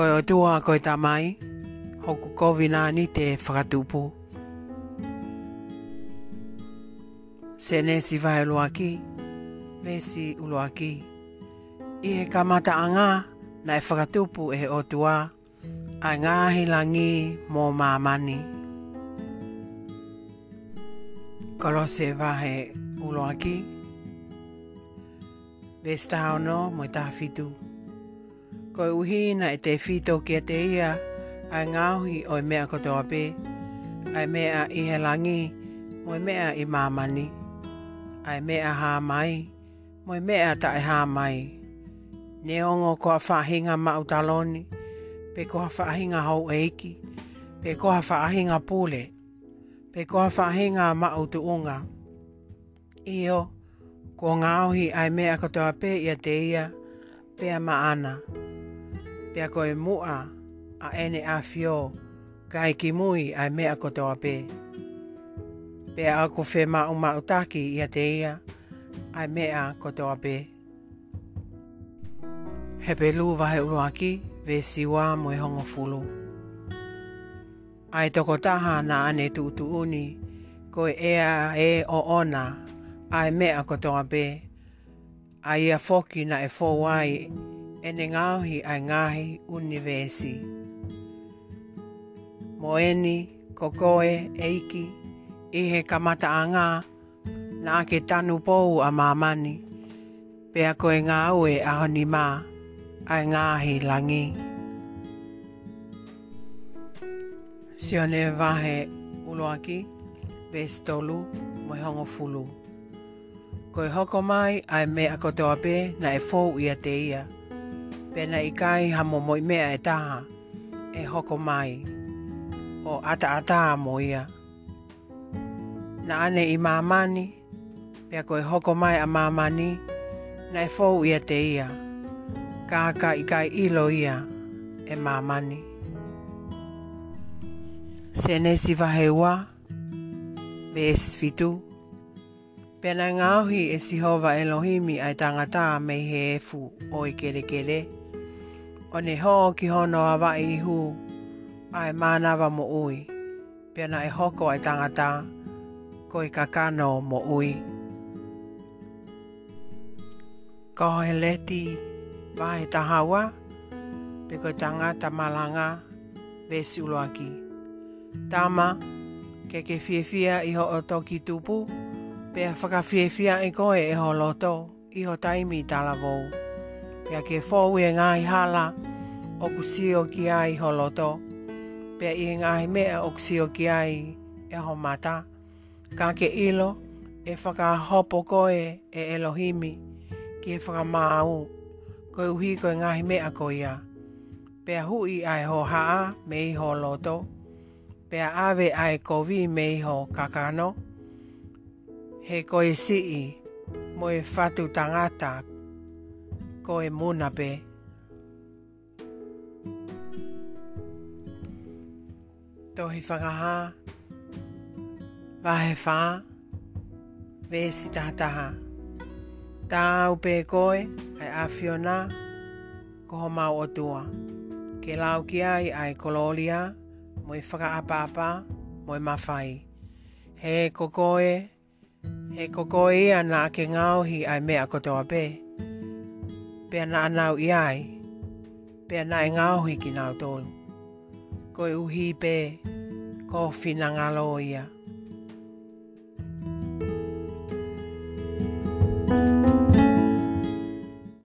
ko o tua ko tā mai, hoku kovina ni te whakatupu. Se nesi vai luaki, vesi uloaki. I he kamata a ngā, na e whakatupu e o tua, a ngā hilangi mō ko Kolo se vahe uloaki, vesta hao no mo i tāwhitu. Kolo se vahe ko uhina e te fito ki te ia, ai ngāhi o i mea koto ape, ai mea i he langi, mo i mea i mamani, ai mea hā mai, mo i mea ta i e hā mai. Ne ongo ko a whahinga mau taloni, pe ko a whahinga hau eiki, pe ko a whahinga pule, pe ko a whahinga mau tuunga. Io, ko ngāhi ai mea koto ape i a te ia, pe a maana. ana pea koe mua a ene a fio ka e mui a mea ko te ape. Pea ako whē ma o ma utaki ia te ia a mea ko te ape. He pelu vahe uruaki ve siwa mo e hongo fulu. Ai toko taha na ane tuutu uni ko e ea e o ona a mea ko te ape. Ai a foki na e fowai e ne ngāhi ai ngāhi universi. Moeni, kokoe, eiki, i he kamata a ngā, nā ke tanu pou a mamani, pea koe ngā ue a honi mā, ai ngāhi langi. Sione vahe uloaki, bestolu, moi hongo fulu. Koe hoko mai, ai me katoa pē, na e fōu ia te ia pena i kai ha momoi mea e taha, e hoko mai, o ata ata a ia. Na ane i mamani, pia ko e hoko mai a mamani, na e fou ia te ia, kaka i kai ilo ia e mamani. Sene si vahewa, vees fitu. Vees fitu. Pena ngāhi e sihova Elohimi ai tangata me he efu o i kere kere. O ne hō ki hono a wa e i hu, ai mānawa mo ui. Pena e hoko ai tangata, ko i kakano mo ui. Ko he leti, vahe tahawa, pe ko tangata malanga, vesi uloaki. Tama, ke ke fiefia i ho o toki tupu, pea whakawhiwhia i koe e holoto i ho taimi Pe Pea ke fōwe ngāi hala o kusio ki ai holoto. Pea i ngāi mea o kusio ki ai e ho mata. Ka ke ilo e whakahopo koe e Elohimi ki e whakamāu. Koe uhi koe ngāi mea koia. Pea hui ai ho haa me i Pe Pea ave ai kovi me i ho kakano. Pea ave ai kovi me i ho kakano he koe sii mo e whatu tangata koe munape. Tohi whangaha, wahe whā, vēsi tātaha. Tā upe koe, ai awhiona, koho mau o tua. Ke lau ki ai ai kololia, mo e whakaapapa, mo e mawhai. He ko koe, He koko i e ana ke ngau hi ai mea koto a pē. Pea na anau i ai, pea na e ngau hi ki nau tōnu. Koe uhi pē, ko finangalo ia. ia.